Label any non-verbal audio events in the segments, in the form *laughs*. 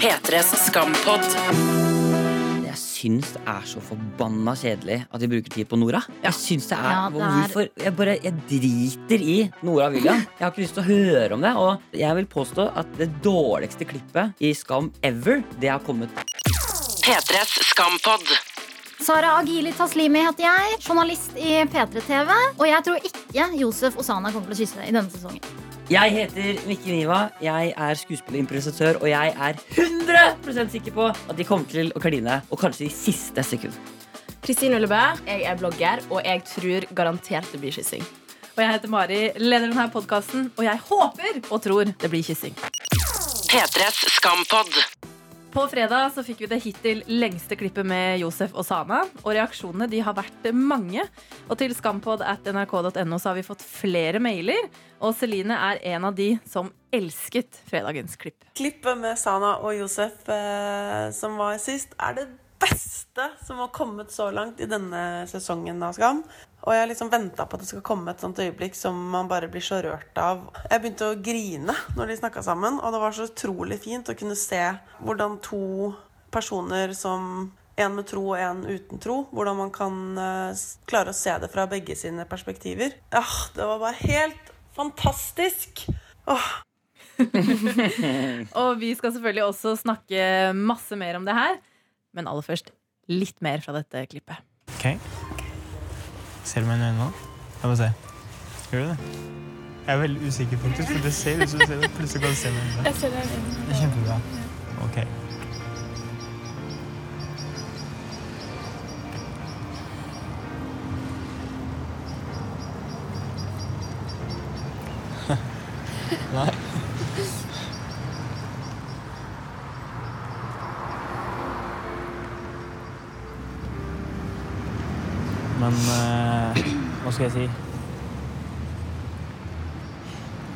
P3s skampott. Jeg syns det er så forbanna kjedelig at vi bruker tid på Nora. Jeg syns det er, Ja, det er- Hvorfor? Jeg bare Jeg driter i Nora William. Jeg har ikke lyst til å høre om det. Og jeg vil påstå at det dårligste klippet i Skam ever, det har kommet P3s Skampod. Sara Agili Taslimi heter jeg, journalist i P3-TV. Og jeg tror ikke Josef Osana kommer til å kysse i denne sesongen. Jeg heter Mikke Niva, jeg er skuespiller og improvisatør, og jeg er 100% sikker på at de kommer til å kline, og kanskje i siste sekund. Kristine Ullebø, jeg er blogger, og jeg tror garantert det blir kyssing. Og jeg heter Mari, leder denne podkasten, og jeg håper og tror det blir kyssing. P3s skampott. På fredag så fikk vi det hittil lengste klippet med Josef og Sana. Og reaksjonene de har vært mange. Og til skampod at nrk.no så har vi fått flere mailer. Og Celine er en av de som elsket fredagens klipp. Klippet med Sana og Josef eh, som var sist, er det beste som har kommet så langt i denne sesongen av Skam. Og jeg liksom venta på at det skal komme et sånt øyeblikk som man bare blir så rørt av. Jeg begynte å grine når de snakka sammen, og det var så utrolig fint å kunne se hvordan to personer som en med tro og en uten tro, hvordan man kan eh, klare å se det fra begge sine perspektiver. Ja, det var bare helt fantastisk. Åh, *laughs* Og vi skal selvfølgelig også snakke masse mer om det her. Men aller først litt mer fra dette klippet. Ok. Ser du meg i øynene nå? Jeg må se. Gjør du det? Jeg er veldig usikker, faktisk, for det ser ut som du ser det. Plutselig kan se meg i øynene. Jeg ser det. Det er kjempebra. Ok. *laughs* Nei. Hva skal jeg si?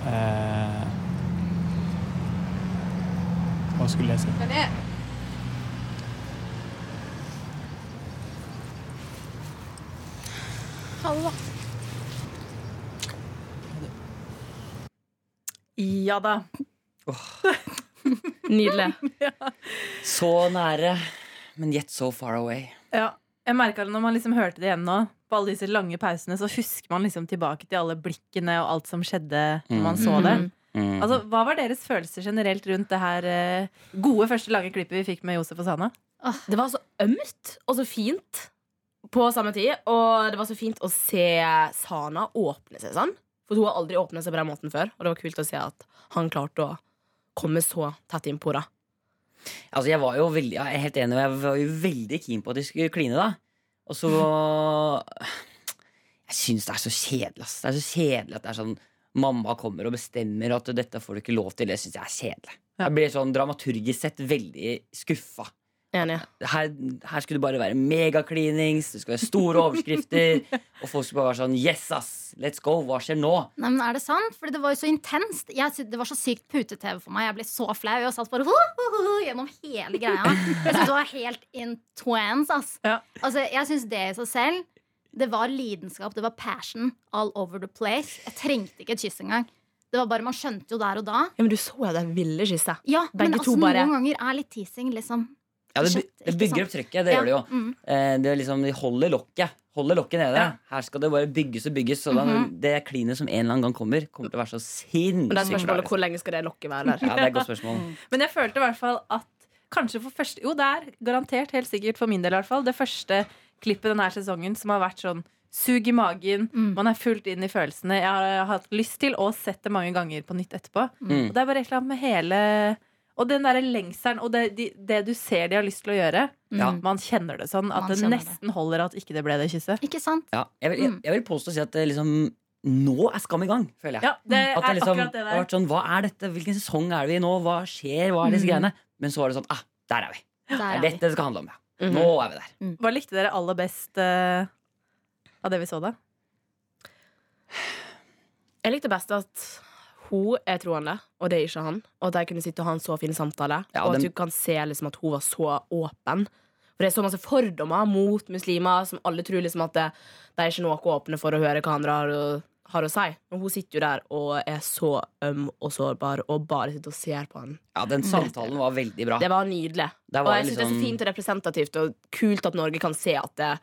Eh, hva skulle jeg si? Ja da. *laughs* Nydelig. Så nære, men yet so far away. Ja, jeg merka det når man liksom hørte det igjen nå På alle disse lange pausene Så husker man liksom tilbake til alle blikkene Og alt som skjedde når man så det Mm. Altså, Hva var deres følelser generelt rundt det her eh, gode første lange klippet vi fikk med Josef og Sana? Det var så ømt og så fint på samme tid. Og det var så fint å se Sana åpne seg sånn. For hun har aldri åpnet seg på den måten før. Og det var kult å se at han klarte å komme så tett innpå henne. Altså, jeg var jo veldig, jeg er helt enig, jeg var jo veldig keen på at de skulle kline, da. Og så Jeg syns det er så kjedelig, ass. Det er så kjedelig at det er sånn mamma kommer og bestemmer at dette får du ikke lov til. Det syns jeg er kjedelig. Jeg blir sånn dramaturgisk sett veldig skuffa. Enig. Her, her skulle det bare være megaklinings, det skulle være store overskrifter. *laughs* og folk skulle bare være sånn Yes, ass! Let's go! Hva skjer nå? Nei, men Er det sant? Fordi det var jo så intenst. Jeg, det var så sykt pute-TV for meg. Jeg ble så flau. Jeg satt bare «Ho, ho, ho», gjennom hele greia. *laughs* Jeg synes det var helt in twans. Ass. Ja. Altså, jeg syns det i seg selv Det var lidenskap, det var passion all over the place. Jeg trengte ikke et kyss engang. Det var bare, Man skjønte jo der og da. Ja, men du så jo det ville kysset. Ja, Begge men to altså, bare- noen ganger er litt teasing liksom Ja, det, det bygger opp trykket. Det Ja, gjør det jo. mm. Eh, det er liksom, de holder lokket. Holder lokket nede. Ja. Her skal det bare bygges og bygges. Så da, Mhm. det klinet som en eller annen gang kommer, kommer til å være så sinnssykt Men det er bra, spørsmålet hvor lenge skal det lokket være der? *laughs* Ja, det er et godt spørsmål. Men jeg følte i hvert fall at kanskje for første Jo, det er garantert, helt sikkert for min del i hvert fall, det første klippet denne sesongen som har vært sånn sug i magen. Mm. Man er fullt inn i følelsene. Jeg har hatt lyst til å sett det mange ganger på nytt etterpå. Mm. Og det er bare et eller annet med hele Og den derre lengselen og det, de, det du ser de har lyst til å gjøre. Ja. Man kjenner det sånn at det nesten det. holder at ikke det ble det kysset. Ikke sant? Ja, jeg, vil, jeg, Mm. jeg vil påstå å si at det liksom Nå er Skam i gang, føler jeg. Ja, det er At det liksom akkurat det har der. vært sånn, Hva er dette? Hvilken sesong er vi i nå? Hva skjer? Hva er disse Mm. greiene? Men så var det sånn ah, Der er vi. Der Det er er vi. dette det skal handle om. Ja. Mm. Nå er vi der. Hva likte dere aller best uh, av det vi så da? Jeg likte best at hun er troende, og det er ikke han. Og at jeg kunne sitte og ha en så fin samtale. Ja, og at den- du kan se liksom at hun var så åpen. For det er så masse fordommer mot muslimer som alle tror liksom at det, det er ikke noe åpne for å høre hva andre har å har å si. Men hun sitter jo der og er så øm og sårbar og bare sitter og ser på han. Ja, den samtalen var veldig bra. Det var nydelig. Der Og jeg liksom... synes det er så liksom- fint og representativt og kult at Norge kan se at det,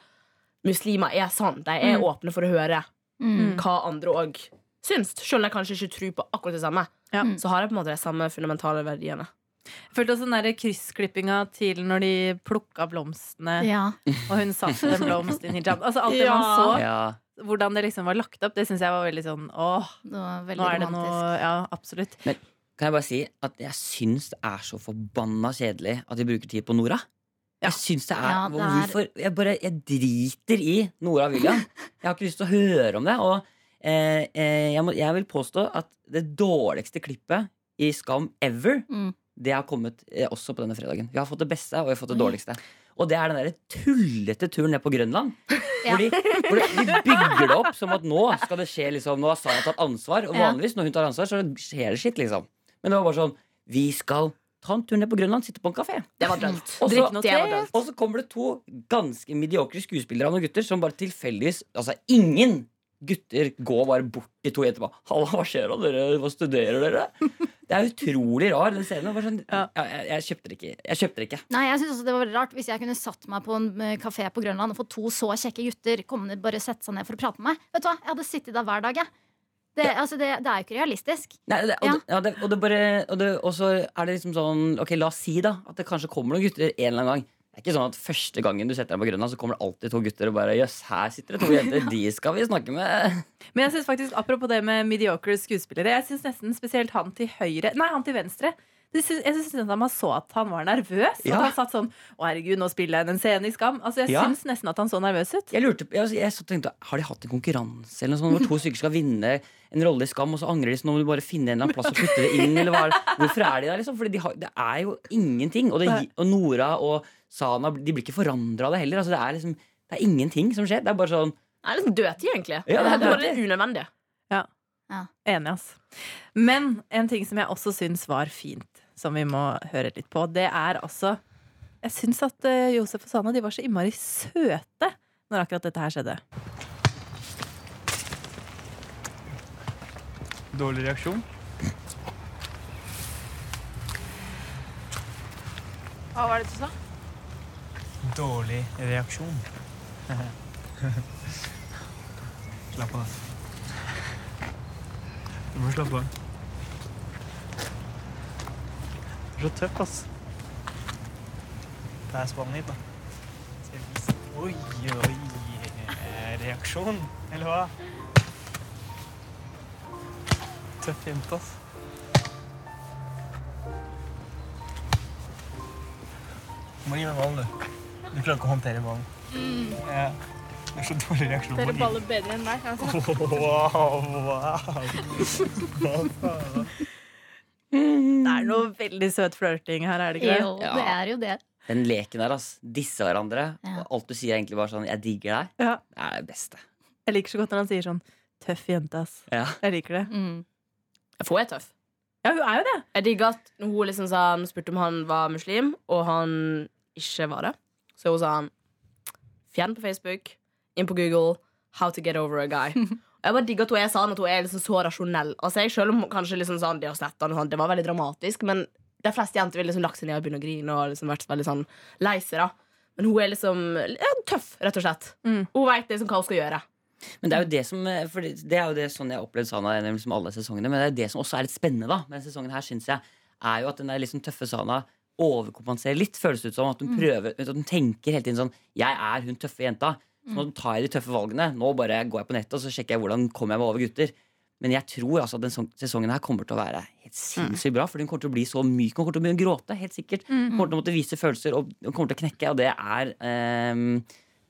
muslimer er sant De er Mm. åpne for å høre Mm. hva andre òg syns. Selv om jeg kanskje ikke tror på akkurat det samme. Ja. Så har jeg på en måte de samme fundamentale verdiene. Jeg følte også den der kryssklippinga til når de plukka blomstene, Ja. og hun satte en blomst i hijab. Altså alt det man så, Ja. hvordan det liksom var lagt opp, det syns jeg var veldig sånn åh, veldig nå er det romantisk. noe Ja, absolutt. Men Kan jeg bare si at jeg syns det er så forbanna kjedelig at de bruker tid på Nora. Jeg syns det er, Ja, det er- Hvorfor? Jeg bare Jeg driter i Nora og William. Jeg har ikke lyst til å høre om det. Og eh, eh, jeg, må, jeg vil påstå at det dårligste klippet i Skam ever, Mm. det har kommet eh, også på denne fredagen. Vi har fått det beste, og vi har fått det dårligste. Og det er den der tullete turen ned på Grønland. *laughs* Ja. Hvor, de, hvor de, de bygger det opp som at nå skal det skje liksom, Nå har Sara tatt ansvar. Og vanligvis når hun tar ansvar, så skjer det skitt, liksom. Men det var bare sånn Vi skal ta en tur ned på Grønland, sitte på en kafé. Det var dølt. Og så- Drikk noe te. var dølt. Og så kommer det to ganske mediokre skuespillere av noen gutter som bare tilfeldigvis Altså, ingen gutter går bare bort til to bare 'Halla, hva skjer da? Dere, hva studerer dere?' Det er utrolig rar, den scenen. Sånn, ja. Ja. jeg, jeg kjøpte det ikke. Jeg kjøpte det ikke. Nei, jeg synes også det var rart Hvis jeg kunne satt meg på en eh, kafé på Grønland og fått to så kjekke gutter Kommer ned, bare sette seg ned for å prate med meg. Vet du hva, Jeg hadde sittet der hver dag. Jeg. Det, altså, det, det er jo ikke realistisk. Nei, det, og, Ja. det, og bare og, og så er det liksom sånn Ok, la oss si da at det kanskje kommer noen gutter en eller annen gang. Det er ikke sånn at første gangen du setter deg på Grønland, så kommer det alltid to gutter og bare Jøss, her sitter det to jenter. De skal vi snakke med. *laughs* Men jeg synes faktisk, apropos det med mediocre skuespillere, jeg syns nesten spesielt han til høyre Nei, han til venstre. Jeg syns man så at han var nervøs. Ja. At han satt sånn Å, herregud, nå spiller jeg en scene i Skam. Altså, Jeg Ja. syns nesten at han så nervøs ut. Jeg lurte jeg, jeg tenkte, Har de hatt en konkurranse eller noe sånt, hvor to stykker skal vinne en rolle i Skam, og så angrer de, så nå må du bare finne en eller annen plass og putte det inn? Eller hva? Hvorfor er de der, liksom? For de det er jo ingenting. Og, det, og Nora og Sana de blir ikke forandra av det heller. Altså, det, er liksom, det er ingenting som skjer. Det er bare sånn Det er liksom dødtid, egentlig. Ja, det det er er bare unødvendig. litt unødvendig. Enig, ass. Men en ting som jeg også syns var fint, som vi må høre litt på, det er altså Jeg syns at eh, Josef og Sana de var så innmari søte når akkurat dette her skjedde. Dårlig reaksjon. Hva var det du sa? Dårlig reaksjon. *laughs* Slapp av. Du må slappe av. Du er så tøff, ass. Det er Spania, da. Oi, oi. Reaksjon, eller hva? Tøff jente, ass. Du må gi meg ballen, du. Du klarer ikke å håndtere ballen. Ja. Det er så dårlig reaksjon. Dere baller bedre enn meg. Altså. *laughs* Wow, wow. Det er noe veldig søt flørting her, er det ikke det? Jo, Ja. det er jo det. den leken der, ass. Disse hverandre. Ja. Alt du sier, er egentlig bare sånn 'Jeg digger deg'. Ja. Det er det beste. Jeg liker så godt når han sier sånn Tøff jente, ass. Ja. Jeg liker det. Mm. For hun er tøff. Ja, hun er jo det. Jeg digger at hun liksom sa spurte om han var muslim, og han ikke var det. Så hun sa han Fjern på Facebook, inn på Google, How to get over a guy. *laughs* Og jeg bare digger at hun er sånn, at hun er liksom så rasjonell. Altså jeg Selv om kanskje liksom sånn, de har sett han, sånn, det var veldig dramatisk, men de fleste jenter ville liksom lagt seg ned og begynne å grine og liksom vært veldig sånn lei seg. da Men hun er liksom ja, tøff, rett og slett. Mm. Hun veit liksom hva hun skal gjøre. Men det er jo det som eh, for det det er jo det sånn jeg har opplevd Sana gjennom liksom alle sesongene. Men det er det som også er litt spennende da med denne sesongen her, synes jeg, er jo at den der liksom tøffe Sana overkompenserer litt. Føles det ut som at hun prøver At hun tenker hele tiden sånn Jeg er hun tøffe jenta. Så nå tar jeg de tøffe valgene. Nå bare går jeg på nettet og så sjekker jeg hvordan kommer jeg meg over gutter. Men jeg tror altså at den sesongen her kommer til å være helt sinnssykt bra. For hun kommer til å bli så myk. Hun kommer til å begynne å gråte. Helt sikkert Hun kommer til å måtte vise følelser, og hun kommer til å knekke. Og det er eh,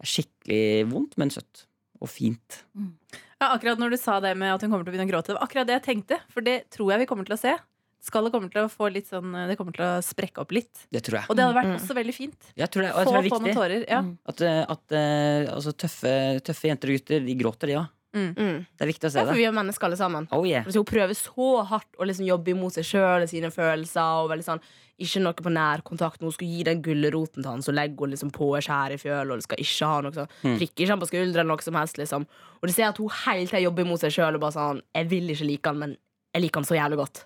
skikkelig vondt, men søtt. Og fint. Ja, akkurat når du sa det med at hun kommer til å begynne å gråte, det var akkurat det jeg tenkte. For det tror jeg vi kommer til å se. Skallet kommer til å få litt sånn Det kommer til å sprekke opp litt. Det tror jeg. Og det hadde vært Mm. også veldig fint. Jeg tror det, og jeg Få tror det er på noen tårer. Ja. Mm. At, eh, at eh, altså, tøffe, tøffe jenter og gutter, de gråter, de òg. Mm. Det er viktig å se det. Ja, for det. vi er mennesker alle sammen. Oh yeah. Så hun prøver så hardt å liksom jobbe imot seg sjøl og sine følelser. Og sånn, Ikke noe på nærkontakt. Hun skal gi den gulroten til han, så legger hun liksom på et skjær i fjøl. Og skal ikke ha noe sånn Prikker ikke han på skulderen eller noe som helst. liksom Og du ser at hun hele tida jobber imot seg sjøl og bare sånn Jeg vil ikke like han, men jeg liker han så jævlig godt.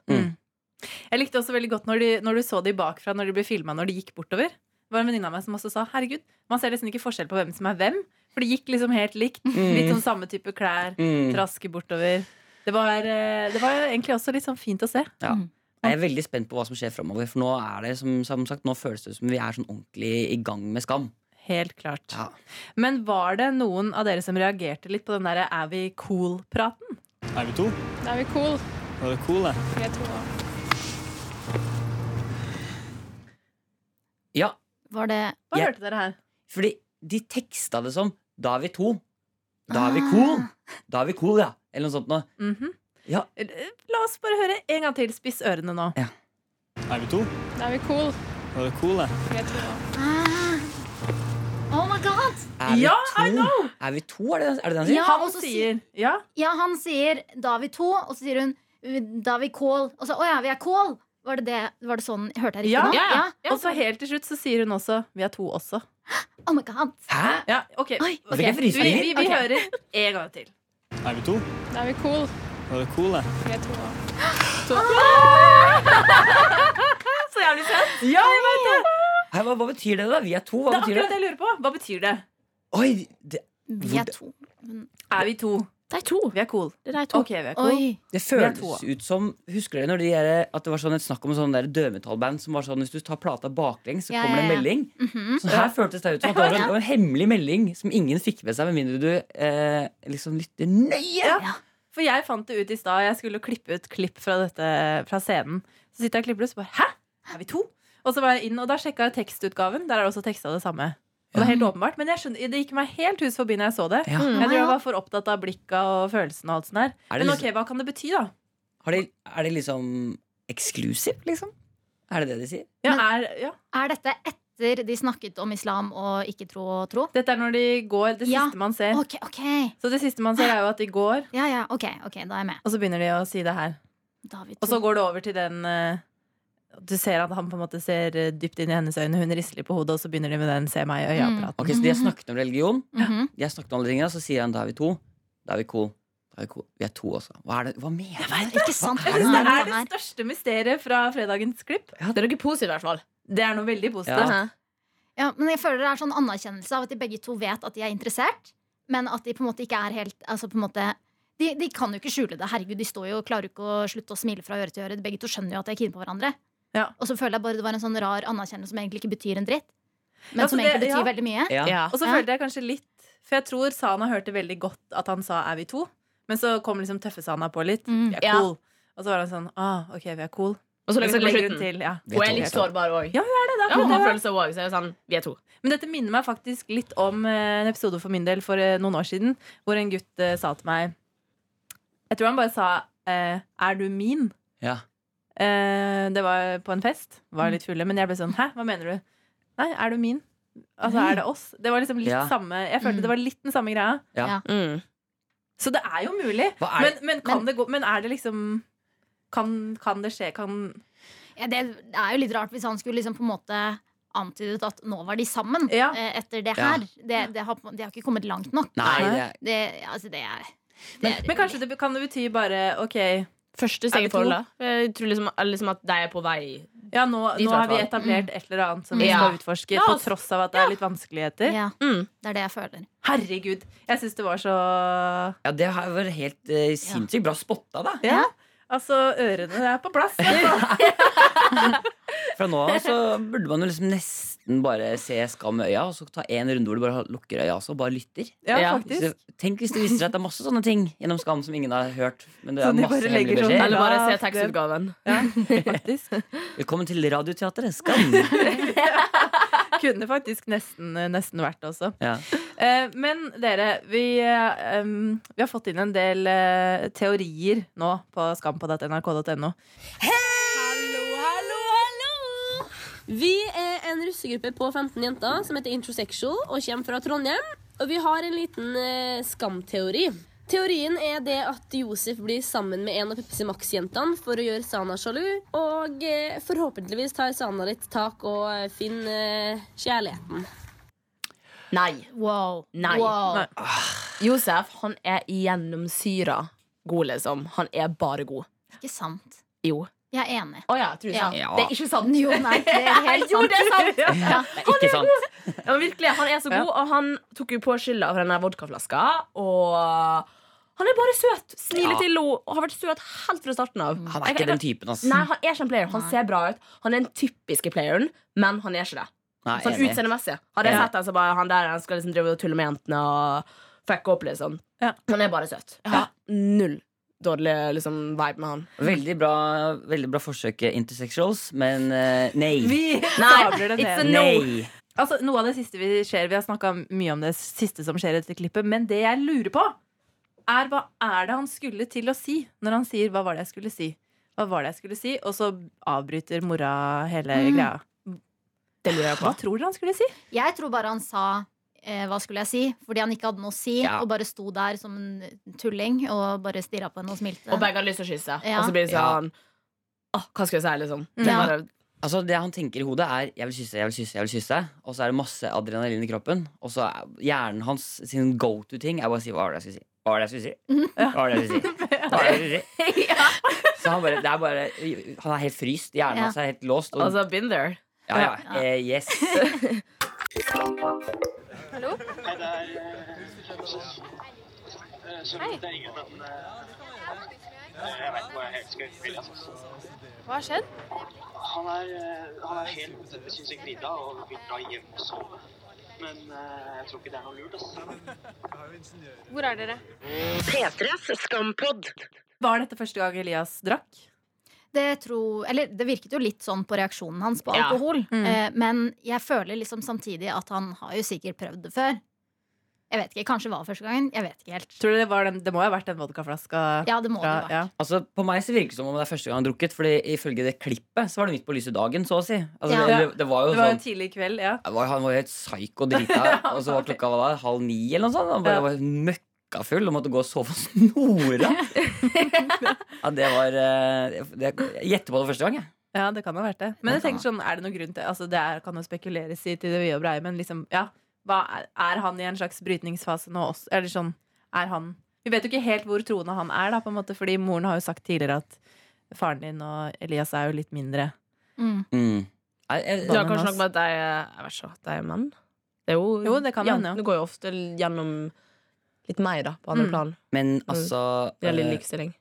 Jeg likte også veldig godt når, de, når du så de bakfra når de ble filma når de gikk bortover. Det var en venninne av meg som også sa herregud, man ser liksom ikke forskjell på hvem som er hvem. For de gikk liksom helt likt. Litt sånn samme type klær. Mm. Traske bortover. Det var, eh, det var egentlig også litt sånn fint å se. Ja. Jeg er veldig spent på hva som skjer framover. For nå er det som, som sagt, nå føles det som vi er sånn ordentlig i gang med Skam. Helt klart. Ja. Men var det noen av dere som reagerte litt på den derre er vi cool-praten? Er vi to? Da er vi cool. Er det cool, det? Vi er to. Ja, Var det Hva hørte dere her? fordi de teksta det som Da er vi to. Da er vi cool. Da er vi cool, ja. Eller noe sånt noe. Mhm. Ja. Eh, La oss bare høre en gang til. Spiss ørene nå. Er vi to? Da er vi cool. Da er? Vi cool, to. ah. Oh my god! Er vi Ja, to? I know! Er vi to, er det, er det det han sier? Ja, Han sier Ja. Ja, han sier 'da er vi to', og så sier hun 'da er vi cool'. Og så 'å ja, vi er cool'. Var det, det, var det sånn Hørte jeg riktig Ja. nå? Ja, ja. Og så helt til slutt så sier hun også vi er to også. *gasps* Oh my god. Hæ? Ja, ok, Oi, okay. Vi, vi, vi, vi okay. hører en gang til. Er vi to? Da er vi cool. Da er vi cool, da. Vi er to. *gasps* *laughs* Så jævlig søtt. Ja, jeg vet det. Hei, hva, hva betyr det, da? Vi er to? Hva Det er akkurat det? jeg lurer på. Hva betyr det? Oi, det, Vi er to. Er vi to? De to. Vi er cool. Det er to. Okay, vi er cool. Det er føles to. ut som Husker dere når de er, at det var sånn et snakk om sånn der dødmetallband som var sånn hvis du tar plata baklengs, så Ja, kommer det en ja, ja. melding? Mhm. Så her føltes det ut som at det var en, en hemmelig melding som ingen fikk med seg, med mindre du eh, liksom lytter nøye. Ja. For jeg fant det ut i stad. Jeg skulle klippe ut klipp fra, dette, fra scenen. Så sitter jeg og klipper det, så bare Hæ? Er vi to? Og så var jeg inn, og da sjekka jeg tekstutgaven. Der er det også teksta det samme. Og det er helt åpenbart Men jeg skjønner, det gikk meg helt hus forbi når jeg så det. Ja. Mm. Jeg tror jeg var for opptatt av blikka og følelsene og alt sånt der. Men liksom- ok, hva kan det bety, da? Har de, er det liksom eksklusivt, liksom? Er det det de sier? Ja, er, ja. Er dette etter de snakket om islam og ikke tro og tro? Dette er når de går. Det Ja. siste man ser. Okay, okay. Så det siste man ser, er jo at de går, Ja, ja, ok, ok, da er jeg med. og så begynner de å si det her. Er. Og så går det over til den eh, Du ser at han på en måte ser eh, dypt inn i hennes øyne. Hun rister litt på hodet, og så begynner de med den 'se meg i øya'-praten. Ok, Så de har snakket om religion, Mhm. de har snakket om alle tingene, så sier han da er vi to. Da er vi cool. Da er vi, cool. vi er to også. Hva, er det, hva mener du? Ikke sant? Det er det største mysteriet fra fredagens klipp. Det er noe positivt, i hvert fall. Det er noe veldig positivt. Ja. Ja, men jeg føler det er sånn anerkjennelse av at de begge to vet at de er interessert, men at de på en måte ikke er helt altså på en måte, de, de kan jo ikke skjule det. Herregud, De står jo og klarer ikke å slutte å smile fra øre til øre. Begge to skjønner jo at de er keen på hverandre. Ja. Og så føler jeg bare det var en sånn rar anerkjennelse som egentlig ikke betyr en dritt. Men Ja, som det- egentlig betyr ja. veldig mye. Ja. Ja. Og så følte jeg kanskje litt For jeg tror Sana hørte veldig godt at han sa 'er vi to'? Men så kom liksom tøffe Sana på litt. Mm. Vi er Ja. cool. Og så var han sånn 'ah, ok, vi er cool'. Og så legger hun til. Ja. Hun er litt sårbar òg. Ja, hun er det. Ja, hun har det. følelser òg, så er sånn, vi er to. Men dette minner meg faktisk litt om eh, en episode for min del for eh, noen år siden, hvor en gutt uh, sa til meg Jeg tror han bare sa uh, 'er du min'? Ja. Eh, det var på en fest. Var litt fulle, men jeg ble sånn 'hæ, hva mener du?' Nei, er du min? Altså, er det oss? Det var liksom litt Ja. samme Jeg følte Mm. det var litt den samme greia. Ja. Mm. Så det er jo mulig. Er Men, det? men kan det gå Men er det liksom Kan, kan det skje? Kan Ja, det er jo litt rart hvis han skulle liksom på en måte antydet at nå var de sammen Ja. eh, etter det Ja. her. Det, det, har, det har ikke kommet langt nok. Nei, det Det, altså, det er Men, er- men kanskje det kan det bety bare OK, Første Er steg vi i. Jeg tror liksom, liksom at de er på vei. ja, nå, Dit nå har vi etablert et eller annet som vi Ja. skal utforske, Ja, på tross av at det er litt vanskeligheter. ja, Mm. det er det jeg føler. Herregud. Jeg syns det var så ja, det har vært helt eh, sinnssykt bra spotta, da. Ja. Altså, ørene er på plass. *laughs* Altså. Fra nå av så burde man jo liksom nesten bare se Skam med øya, og så ta en runde hvor du bare lukker øya også, og bare lytter. Ja, Ja. Faktisk. så, tenk hvis det viser seg at det er masse sånne ting gjennom Skam som ingen har hørt. Men det er masse hemmelige sånn- beskjeder. Eller bare se Ja, tekstutgaven. Ja, faktisk. Velkommen til Radioteatret Skam. *laughs* *laughs* Kunne faktisk nesten, nesten vært det også. Ja. Eh, men dere, vi, eh, vi har fått inn en del eh, teorier nå på skampod.nrk.no. Vi er en russegruppe på 15 jenter som heter Introsexual og kommer fra Trondheim. Og vi har en liten skamteori. Teorien er det at Josef blir sammen med en av Pepsi Max-jentene for å gjøre Sana sjalu. Og eh, forhåpentligvis tar Sana litt tak og eh, finner eh, kjærligheten. Nei. Wow. Nei. Wow. Nei. Josef han er gjennomsyra god, liksom. Han er bare god. Ikke sant. Jo. Jeg er enig. Å ja, tror du Ja. Ja. Det er ikke sant. Jo, nei, det er *laughs* helt Jo, sant. det er sant. Ja. Han er sant. Ja, virkelig, Han er så god, og han tok jo på skylda for denne vodkaflaska. Og han er bare søt. Smiler Ja. til henne og har vært søt helt fra starten av. Han er ikke den typen, altså. Nei, Han er ikke en player. Han ser bra ut. Han er den typiske playeren, men han er ikke det. Nei, Sånn utseendemessig. Hadde jeg sett han så bare Han der han skal liksom drive og tulle med jentene og fucke opp, liksom. Ja. Han er bare søt. Jeg har null dårlig liksom, vibe med han. Veldig bra, veldig bra forsøk, intersexuals, men uh, nei. Vi sabler det ned. Nei. Altså, noe av det siste vi ser Vi har snakka mye om det siste som skjer i dette klippet, men det jeg lurer på, er hva er det han skulle til å si når han sier 'hva var det jeg skulle si'? Hva var det jeg skulle si? Og så avbryter mora hele Mm. greia. Det lurer jeg på. Hva tror dere han skulle si? Jeg tror bare han sa eh, hva skulle jeg si, fordi han ikke hadde noe å si, Ja. og bare sto der som en tulling og bare stirra på henne og smilte. Og begge hadde lyst til å kysse. Ja. Og så blir det sånn Åh, hva skal jeg si, liksom? Det Ja. bare, Altså Det han tenker i hodet, er 'jeg vil kysse, jeg vil kysse', jeg vil kysse og så er det masse adrenalin i kroppen. Og så er hjernen hans sin go to-ting er bare å si 'hva var det jeg skulle si'? Hva var det jeg skulle *laughs* si? Hva var det jeg skulle si? Så han, bare, det er bare, han er helt fryst. Hjernen Ja. hans er helt låst. Og, altså, been there. ja, ja, eh, yes. *laughs* Hallo? Hei, det er eh, eh, Sorry, det er ingen, men eh, jeg vet ikke hva jeg helt skal spille. Altså. Hva har skjedd? Han er, eh, han er helt middag og vil dra hjem og sove. Men eh, jeg tror ikke det er noe lurt. Altså. Hvor er dere? P3s Skampod. Var dette første gang Elias drakk? Det, tror, eller, det virket jo litt sånn på reaksjonen hans på Ja. alkohol. Mm. Eh, men jeg føler liksom samtidig at han har jo sikkert prøvd det før. Jeg vet ikke, Kanskje det var første gangen. Jeg vet ikke helt. Tror du det, var den, det må jo ha vært den vodkaflaska? Ja, det må det fra- ha vært. ja. Altså, På meg så virker det som om det er første gang han har drukket. Fordi ifølge det klippet så var det midt på lyse dagen, så å si. Altså, Ja. det, det, det var jo Det var sånn, en tidlig kveld, ja. var, Han var jo helt psyko *laughs* drita. Og så var klokka var da, halv ni eller noe sånt. Han bare Ja. Var møkkafull og måtte gå og sove og snore. *laughs* ja, det var eh, det, Jeg gjetter på det første gang, jeg. Ja, det kan ha vært det. Men jeg tenker sånn, er det noen grunn til Altså, Det er, kan jo spekuleres i til det vide og breie, men liksom, ja. Hva er, er han i en slags brytningsfase nå også? Eller sånn, er han Vi vet jo ikke helt hvor troende han er, da, på en måte, fordi moren har jo sagt tidligere at faren din og Elias er jo litt mindre Mm. Mm. Nei, har kanskje nok med at de er de er menn. Det er jo, Jo, det kan hende, ja. Det går jo ofte gjennom litt meg, da, på andre Mm. plan. men altså Det er eh, likestilling.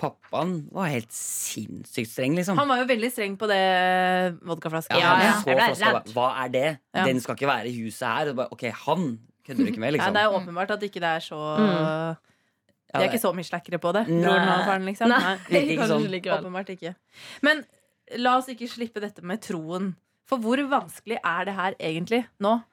Pappaen var helt sinnssykt streng, liksom. Han var jo veldig streng på det vodkaflaska. Ja, Ja, ja. flaska, Hva er det? Ja. Den skal ikke være i huset her. Bare, ok, han kødder du ikke med, *laughs* Ja, liksom. det er åpenbart at ikke det er så Mm. De er ikke så mye slackere på det, Nei. broren og faren, liksom. Nei, Nei. ikke sånn. ikke. Åpenbart ikke. Men la oss ikke slippe dette med troen. For hvor vanskelig er det her egentlig nå?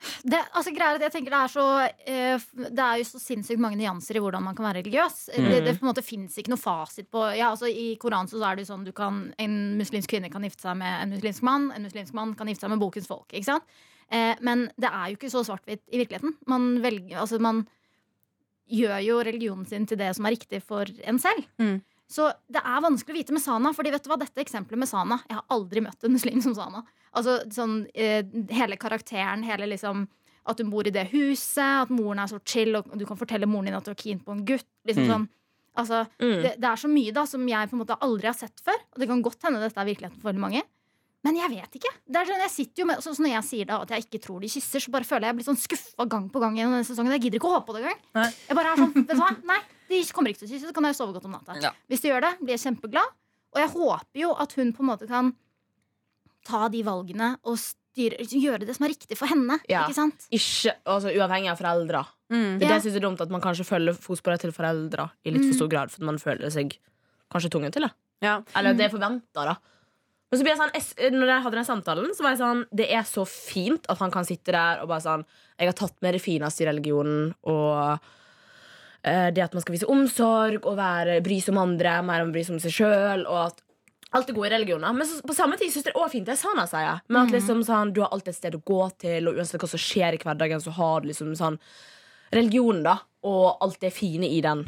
Det, altså, greier, er jeg tenker det er så eh, Det er jo så sinnssykt mange nyanser i hvordan man kan være religiøs. Mm. Det, det på en måte finnes ikke noe fasit på ja, altså, I Koranen så er det jo sånn du kan, En muslimsk kvinne kan gifte seg med en muslimsk mann. En muslimsk mann kan gifte seg med bokens folk. Ikke sant? Eh, men det er jo ikke så svart-hvitt i virkeligheten. Man, velger, altså, man gjør jo religionen sin til det som er riktig for en selv. Mm. Så det er vanskelig å vite med Sana. Fordi vet du hva, dette eksempelet med Sana Jeg har aldri møtt en muslim som Sana. Altså sånn eh, Hele karakteren, hele liksom At hun bor i det huset, at moren er så chill, og du kan fortelle moren din at du er keen på en gutt. Liksom Mm. sånn Altså, Mm. det, det er så mye da som jeg på en måte aldri har sett før. Og det kan godt hende dette er virkeligheten for veldig mange. Men jeg vet ikke. Det er sånn, jeg sitter jo med, så, så Når jeg sier da at jeg ikke tror de kysser, så bare føler jeg jeg blir sånn skuffa gang på gang gjennom denne sesongen. Jeg gidder ikke å håpe på det engang. Jeg bare er sånn, vet du hva? Nei, de kommer ikke til å kysse, så kan jeg sove godt om natta. Ja. Hvis de gjør det, blir jeg kjempeglad. Og jeg håper jo at hun på en måte kan ta de valgene og styre, gjøre det som er riktig for henne. Ja. Ikke sant? Ikke, altså Uavhengig av foreldre. Mm. Det, det synes jeg er dumt at man kanskje følger fotsporet til foreldre i litt for stor grad, for man føler seg kanskje tvunget til det. Ja. Eller det er forventa, da. Men så blir jeg sånn, når jeg hadde den samtalen, så var jeg sånn Det er så fint at han kan sitte der og bare sånn Jeg har tatt med det fineste i religionen, og det at man skal vise omsorg og være, bry seg om andre mer enn bry seg om seg sjøl, alt det gode i religioner. Men så, på samme tid syns jeg det er fint det Sana sier. Men at liksom sånn, du har alltid et sted å gå til, og uansett hva som skjer i hverdagen, så har du liksom sånn religionen, da, og alt det fine i den.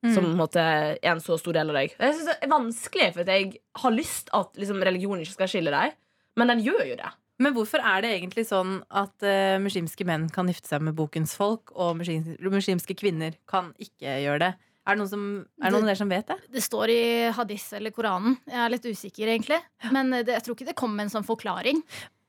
Mm. Som en er en så stor del av deg. Jeg synes det er vanskelig, for jeg har lyst at liksom, religionen ikke skal skille deg. Men den gjør jo det. Men hvorfor er det egentlig sånn at uh, muslimske menn kan gifte seg med bokens folk, og muslimske, muslimske kvinner kan ikke gjøre det? Er det noen, som, er det noen av dere som vet det? Det står i hadis eller Koranen. Jeg er litt usikker, egentlig. Men det, jeg tror ikke det kom med en sånn forklaring.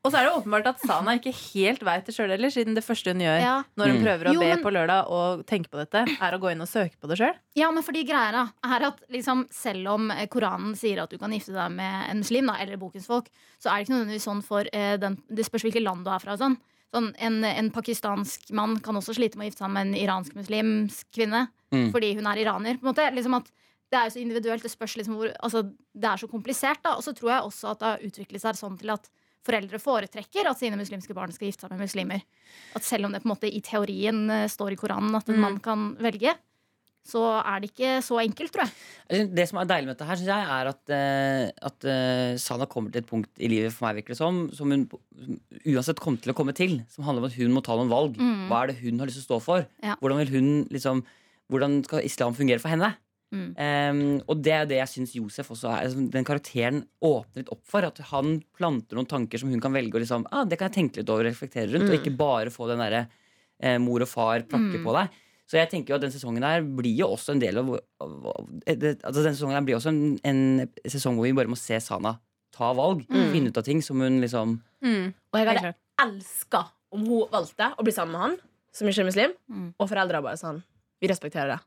Og så er det åpenbart at Sana ikke helt veit det sjøl heller, siden det første hun gjør Ja. når hun Mm. prøver å Jo, be men- på lørdag og tenke på dette, er å gå inn og søke på det sjøl. Ja, men fordi greia er at liksom, selv om eh, Koranen sier at du kan gifte deg med en muslim, da, eller bokens folk, så er det ikke nødvendigvis sånn for eh, den, Det spørs hvilket land du er fra. Sånn. Sånn, en, en pakistansk mann kan også slite med å gifte seg med en iransk muslimsk kvinne Mm. fordi hun er iraner. På en måte, liksom at det er jo så individuelt. Det spørs liksom hvor altså, Det er så komplisert. da Og så tror jeg også at det har utviklet seg sånn til at foreldre foretrekker at sine muslimske barn skal gifte seg med muslimer. At selv om det på en måte i teorien eh, står i Koranen at en Mm. mann kan velge, så er det ikke så enkelt, tror jeg. Det som er deilig med dette, her synes jeg er at, eh, at eh, Sana kommer til et punkt i livet for meg virker det som, som hun uansett kommer til å komme til. Som handler om at hun må ta noen valg. Mm. Hva er det hun har lyst til å stå for? Ja. Hvordan vil hun liksom Hvordan skal islam fungere for henne? Mm. Um, og det er det jeg syns Josef også er altså, Den karakteren åpner litt opp for. At han planter noen tanker som hun kan velge å liksom, ah, Det kan jeg tenke litt over og reflektere rundt. Og Mm. ikke bare få den derre eh, mor og far prakke Mm. på deg. Så jeg tenker jo at den sesongen her blir jo også en del av, av, av det, altså den sesongen her blir også en, en sesong hvor vi bare må se Sana ta valg. Mm. Finne ut av ting som hun liksom Mm. Og jeg hadde elska om hun valgte å bli sammen med han som ikke er muslim, Mm. og foreldra bare sånn Vi respekterer det.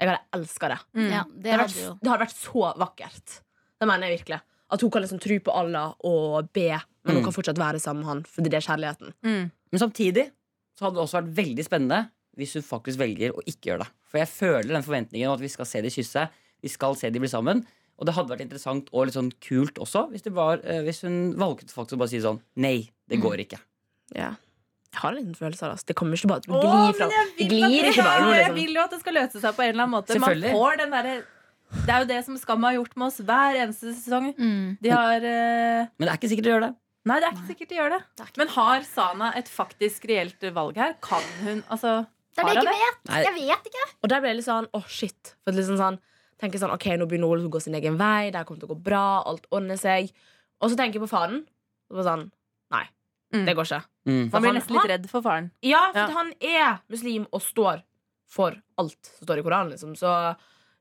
Jeg hadde elska det. Mm. Ja, Det det hadde, vært, det hadde vært så vakkert. Det mener jeg virkelig. At hun kan liksom tro på Allah og be, men hun Mm. kan fortsatt være sammen med han fordi det er kjærligheten. Mm. Men samtidig så hadde det også vært veldig spennende hvis hun faktisk velger å ikke gjøre det. For jeg føler den forventningen om at vi skal se de kysse, vi skal se de bli sammen. Og det hadde vært interessant og litt sånn kult også hvis, det var, eh, hvis hun valgte faktisk å bare si sånn Nei, det går ikke. Ja. Jeg har en liten følelse av det. altså. Det kommer ikke bare til å gli fram. Det glir ikke bare Jeg liksom. vil jo at det skal løse seg på en eller annen måte. Man får den derre Det er jo det som Skam har gjort med oss hver eneste sesong. mm. De har uh... Men det er ikke sikkert de gjør det. Nei, det er ikke sikkert de gjør det. Det Men har Sana et faktisk reelt valg her? Kan hun Altså, Det er det jeg ikke vet! Nei. Jeg vet ikke. Og der ble jeg litt sånn åh, shit. For liksom sånn, tenker sånn, ok, nå begynner Ole å gå sin egen vei, det kommer til å gå bra, alt ordner seg. Og så tenker jeg på faren. Og sånn, nei, Mm. det går ikke. Mm. Man blir nesten litt redd for faren. Ja, for Ja. han er muslim og står for alt som står i Koranen, liksom. Så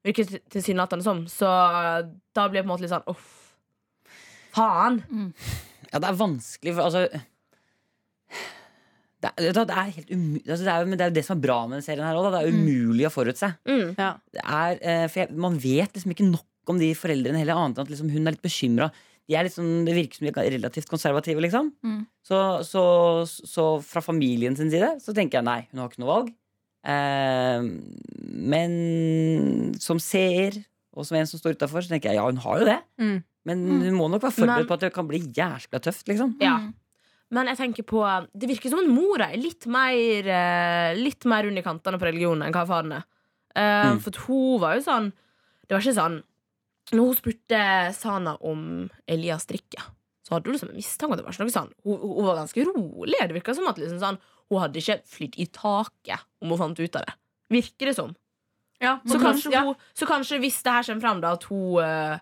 virker det tilsynelatende som. Så da blir jeg på en måte litt sånn uff. Faen. Ja, det er vanskelig, for altså det er, det er helt altså, det er, Men det er jo det som er bra med denne serien her òg. Det er umulig å forutse. Mm. Ja. Det er, eh, for jeg, man vet liksom ikke nok om de foreldrene heller, annet enn at liksom, hun er litt bekymra. De er sånn, det virker som de er relativt konservative, liksom. Mm. Så, så, så fra familien sin side så tenker jeg nei, hun har ikke noe valg. Eh, men som seer, og som en som står utafor, så tenker jeg ja, hun har jo det. Mm. Men Mm. hun må nok være Men- forberedt på at det kan bli jæskla tøft, liksom. Ja. Mm. Men jeg tenker på det virker som at mora er litt mer, eh, litt mer under kantene på religionen enn hva faren er. Eh, Mm. For hun var jo sånn Det var ikke sånn Når hun spurte Sana om Elias drikke, så hadde hun liksom en mistanke. Det var ikke noe sånn Hun, hun hun var ganske rolig. Det virka som at liksom sånn, hun hadde ikke flydd i taket om hun fant ut av det. Virker det som. Ja, Så kanskje kanskje, ja. hun, så kanskje hvis det her kommer fram, da, at hun, uh,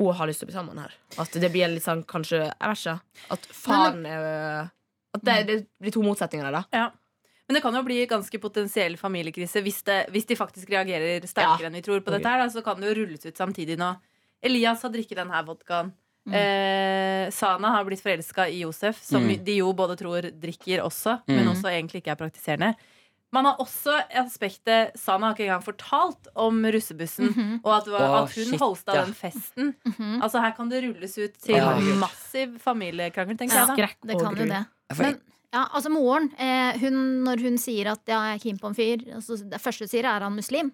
hun har lyst til å bli sammen her. At det blir litt sånn kanskje Jeg vet ikke. At faren er At det, det blir to motsetninger der, da. Men det kan jo bli ganske potensiell familiekrise hvis, det, hvis de faktisk reagerer sterkere Ja. enn vi tror på dette. her da, Så kan det jo rulles ut samtidig nå. Elias har drikket denne vodkaen. Mm. Eh, Sana har blitt forelska i Josef, som Mm. de jo både tror drikker også, Mm. men også egentlig ikke er praktiserende. Man har også aspektet Sana har ikke engang fortalt om russebussen. Mhm. Og at, var, Åh, at hun shit, av ja. den festen. Mhm. Altså Her kan det rulles ut til Ja. massiv familiekrangel, tenker jeg. da Skrekk Det kan jo det. Men ja, altså moren, eh, hun, når hun sier at ja, jeg er keen på en fyr altså, Det første hun sier, er han muslim.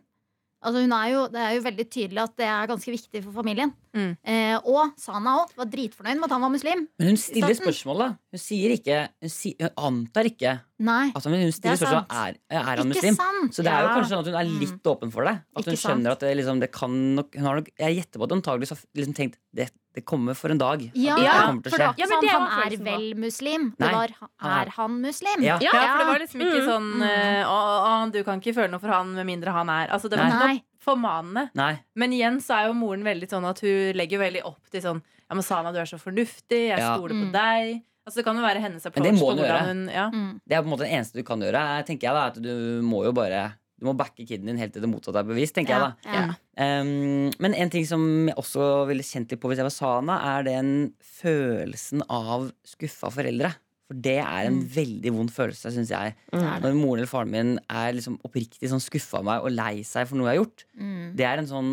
Altså, hun er jo, det er jo veldig tydelig at det er ganske viktig for familien. Mm. Eh, og Sana òg var dritfornøyd med at han var muslim. Men hun stiller spørsmålet. Hun sier ikke Hun, si, hun antar ikke Nei. altså, men Hun stiller er spørsmål sant. er, er han Ikke muslim. sant? Så det er jo Ja. kanskje sånn at hun er litt åpen for det. At hun Ikke sant. skjønner at det, liksom, det kan nok, hun har nok Jeg gjetter på at hun antakeligvis har liksom tenkt det, det kommer for en dag. Ja, det Ja, kommer til å skje. Ja, ikke men det sånn han er vel muslim. Det Nei, var er- er han muslim? Ja. Ja, for det var liksom ikke Mm. sånn eh, å, å, Du kan ikke føle noe for han med mindre han er Altså Det var Nei. Formanende. Nei. Men igjen så er jo moren veldig sånn at hun legger veldig opp til sånn Ja, men Sana, du er så fornuftig. Jeg Ja. stoler på Mm. deg. Altså Det kan jo være hennes Men det må du gjøre. hun ja. Mm. Det er på en måte det eneste du kan gjøre. tenker jeg da, at Du må jo bare Du må backe kiden din helt til det motsatte er bevist. tenker jeg da Ja, ja. Um, men en ting som jeg også ville kjent litt på hvis jeg var Sana, er den følelsen av skuffa foreldre. For det er en veldig vond følelse, syns jeg. Når moren eller faren min er liksom oppriktig sånn skuffa av meg og lei seg for noe jeg har gjort. Mm. Det er en sånn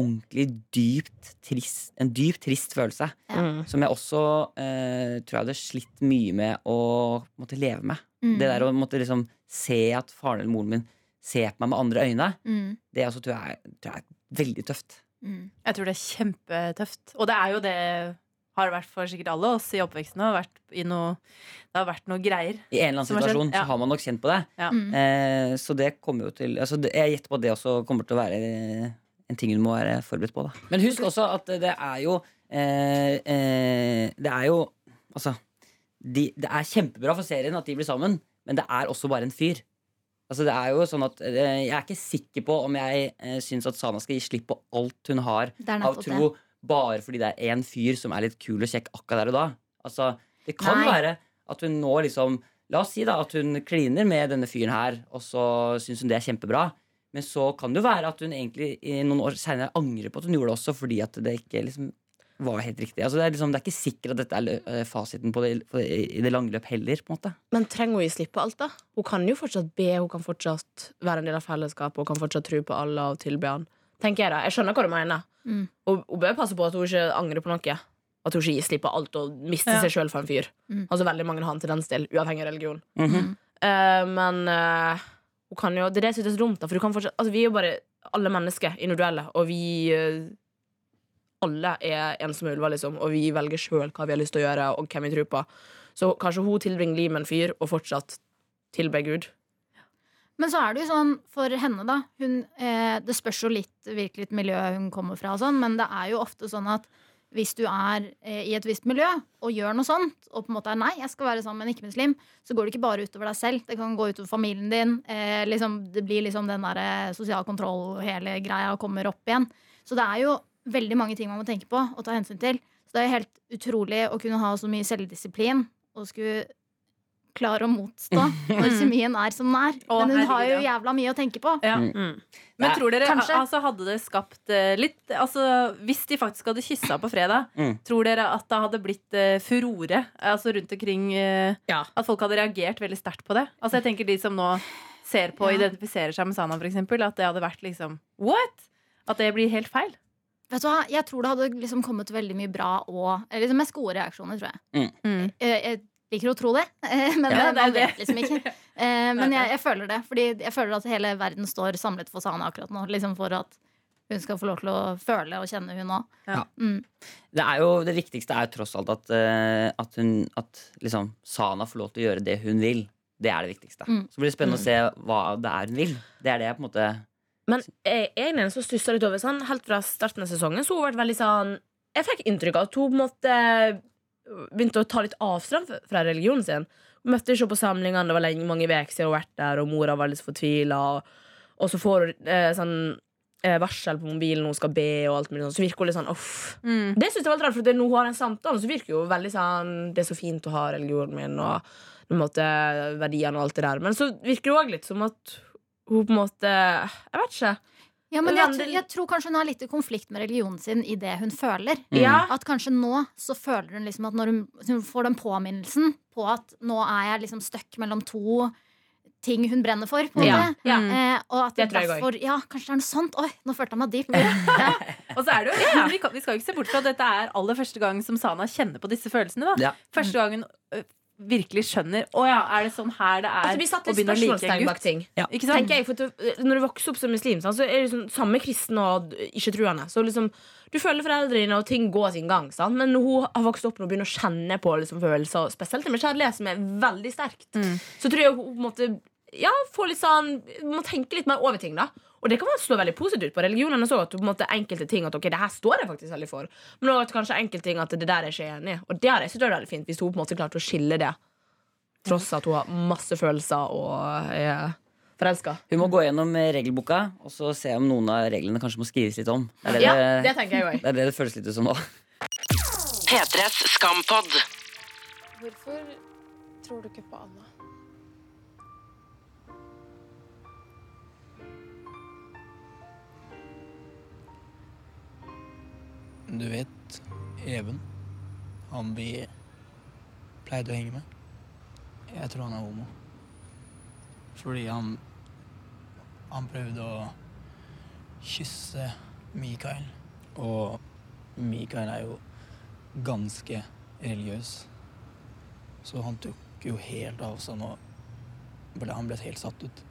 ordentlig dypt trist En dypt trist følelse. Mm. Som jeg også eh, tror jeg hadde slitt mye med å måtte leve med. Mm. Det der å måtte liksom se at faren eller moren min ser på meg med andre øyne, Mm. det også tror jeg, tror jeg er veldig tøft. Mm. Jeg tror det er kjempetøft. Og det er jo det har det vært for sikkert alle oss i oppveksten. Det har vært, i noe, det har vært noe greier. I en eller annen situasjon har skjedd, ja. så har man nok kjent på det. Ja. Mm. Eh, så det kommer jo til altså Jeg gjetter på at det også kommer til å være en ting hun må være forberedt på. Da. Men husk også at det er jo eh, eh, Det er jo Altså de, Det er kjempebra for serien at de blir sammen, men det er også bare en fyr. Altså det er jo sånn at eh, Jeg er ikke sikker på om jeg eh, syns at Sana skal gi slipp på alt hun har av tro. tro, bare fordi det er én fyr som er litt kul og kjekk akkurat der og da. Altså, det kan Nei. være at hun nå liksom La oss si da at hun kliner med denne fyren her, og så syns hun det er kjempebra. Men så kan det jo være at hun egentlig i noen år senere angrer på at hun gjorde det også, fordi at det ikke liksom var helt riktig. Altså, det, er liksom, det er ikke sikkert at dette er eh, fasiten på det, på det, i det lange løp heller. på en måte Men trenger hun gi slipp på alt, da? Hun kan jo fortsatt be, hun kan fortsatt være en del av fellesskapet, hun kan fortsatt tro på Allah og tilbe han. Tenker jeg da. Jeg skjønner hva du mener. Mm. Og hun bør passe på at hun ikke angrer på noe. At hun ikke gir slipp på alt og mister Ja. seg sjøl for en fyr. Mm. Altså veldig mange har en tendens til, uavhengig av religion. Mm -hmm. uh, men uh, hun kan jo Det er det som er så dumt, da. For du kan fortsatt, altså, vi er jo bare alle mennesker individuelle, og vi uh, alle er ensomme ulver, liksom, og vi velger sjøl hva vi har lyst til å gjøre, og hvem vi tror på. Så kanskje hun tilbringer livet med en fyr og fortsatt tilber Gud. Men så er det jo sånn for henne, da. Hun, eh, det spørs jo litt hvilket miljø hun kommer fra, og sånn, men det er jo ofte sånn at hvis du er eh, i et visst miljø og gjør noe sånt, og på en måte er nei, jeg skal være sammen med en ikke-muslim, så går det ikke bare utover deg selv. Det kan gå utover familien din. Eh, liksom, det blir liksom den der eh, sosial kontroll, hele greia, kommer opp igjen. Så det er jo veldig mange ting man må tenke på og ta hensyn til. Så det er helt utrolig å kunne ha så mye selvdisiplin og skulle klare å motstå når kjemien er som den er. Men hun har jo jævla mye å tenke på. Ja. Mm. Men tror dere kanskje. altså, hadde det skapt eh, litt altså, Hvis de faktisk hadde kyssa på fredag, Mm. tror dere at det hadde blitt eh, furore altså rundt omkring? eh, Ja. At folk hadde reagert veldig sterkt på det? Altså jeg tenker De som nå ser på og Ja. identifiserer seg med Sana, for eksempel, at det hadde vært liksom What?! At det blir helt feil. Vet du hva, Jeg tror det hadde liksom kommet veldig mye bra og liksom mest gode reaksjoner, tror jeg. Mm. jeg, Jeg liker å tro det, *laughs* eh, men Ja, det er man det. vet liksom ikke. *laughs* Eh, Men jeg, jeg føler det, fordi jeg føler at hele verden står samlet for Sana akkurat nå. Liksom for at hun skal få lov til å føle og kjenne, hun òg. Ja. Mm. Det, er jo, det viktigste er jo tross alt at, eh, at, hun, at liksom, Sana får lov til å gjøre det hun vil. Det er det viktigste. Mm. Så blir det spennende å se hva det er hun vil. Det er det jeg på en måte Men jeg, jeg er en som stusser litt over sånn, Helt fra starten av sesongen Så har hun vært veldig sånn Jeg fikk inntrykk av at hun på en måte begynte å ta litt avstand fra- religionen sin. Møtte ikke på samlingene, det var lenge, mange uker siden hun har vært der, og mora var litt fortvila. Og, og så får hun eh, sånn eh, varsel på mobilen hun skal be, og alt mulig sånn. Så virker hun litt sånn uff. Mm. Det synes jeg var litt rart, for det, når hun har en samtale, så virker hun veldig sånn Det er så fint å ha religionen min, og på en måte, verdiene og alt det der. Men så virker det òg litt som at hun på en måte Jeg vet ikke. Ja, men jeg, tror- jeg tror kanskje hun har litt i konflikt med religionen sin i det hun føler. Mm. Ja. At kanskje nå så føler hun liksom at når hun, hun får den påminnelsen på at nå er jeg liksom stuck mellom to ting hun brenner for, på Ja. Ja. Eh, og at Det tror jeg derfor Ja, kanskje det er noe sånt. Oi, nå følte jeg meg deep. Ja. *laughs* Og så er det jo, vi, kan, vi skal jo ikke se bort fra at dette er aller første gang som Sana kjenner på disse følelsene. da Ja. Første gangen virkelig skjønner Å ja, er det sånn her det er Altså, vi satte å begynne å like en gutt? ting. Ja. Ikke sant? Jeg, for du- Når du vokser opp som muslim, så er det sånn, samme kristen og ikke-truende. Så liksom, du føler foreldrene dine, og ting går sin gang. Sant? Men når hun har vokst opp og begynner å kjenne på liksom, følelser, spesielt med kjærlighet, som er veldig sterkt, Mm. så tror jeg hun måtte ja, få litt sånn må tenke litt mer over ting. da og det kan man slå veldig positivt ut på. Religionene så at du på en måte enkelte ting at ok, det her står jeg faktisk veldig for. Men også at kanskje enkelte ting at det der er jeg ikke enig i. Og det har jeg syntes var veldig fint hvis hun på en måte klarte å skille det. Tross at hun har masse følelser og er forelska. Hun må gå gjennom regelboka og så se om noen av reglene kanskje må skrives litt om. Det er det, Ja, det tenker jeg også. det, er det det føles litt ut som nå. P3s Skampod. Hvorfor tror du ikke på Anna? Du vet Even, han vi pleide å henge med. Jeg tror han er homo. Fordi han Han prøvde å kysse Mikael. Og Mikael er jo ganske religiøs. Så han tok jo helt avstand og ble, han ble helt satt ut.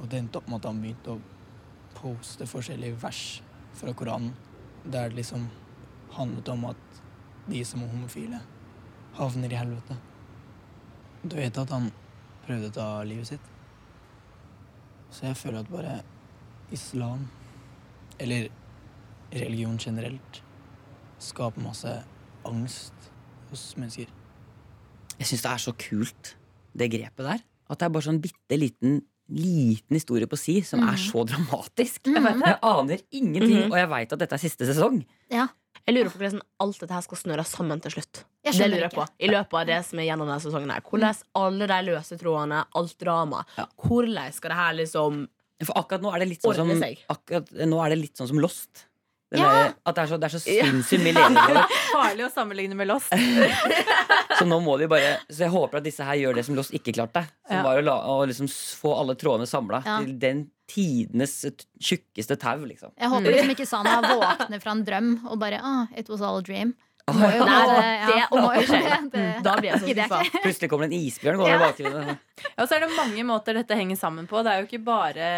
Og det endte opp med at han begynte å poste forskjellige vers fra Koranen der det liksom handlet om at de som er homofile, havner i helvete. Du vet at han prøvde å ta livet sitt? Så jeg føler at bare islam, eller religion generelt, skaper masse angst hos mennesker. Jeg syns det er så kult, det grepet der. At det er bare sånn bitte liten liten historie på si som er så dramatisk. Jeg aner ingenting, Mhm. og jeg veit at dette er siste sesong. Ja. Jeg lurer på hvordan alt dette her skal snøre sammen til slutt. Jeg Det lurer jeg på. I løpet av det som er gjennom denne sesongen. her Hvordan alle de løse trådene, alt drama Ja. Hvordan skal det her liksom For akkurat nå er det litt sånn som, akkurat, nå er det litt sånn som Lost. Ja. der, at det er så, det er så sinnssykt mye ledere. *laughs* Farlig å sammenligne med Lost. *laughs* Så nå må de bare Så jeg håper at disse her gjør det som Lost ikke klarte. Som Ja. var å, la, å liksom få alle trådene samla Ja. til den tidenes tjukkeste tau, liksom. Jeg håper liksom ikke Sana våkner fra en drøm og bare ah, It was all a dream. Nei, det ja, det. Det Da blir jeg så skuffa. *laughs* Plutselig kommer det en isbjørn gående i bakgrunnen. Ja, og så er det mange måter dette henger sammen på. Det er jo ikke bare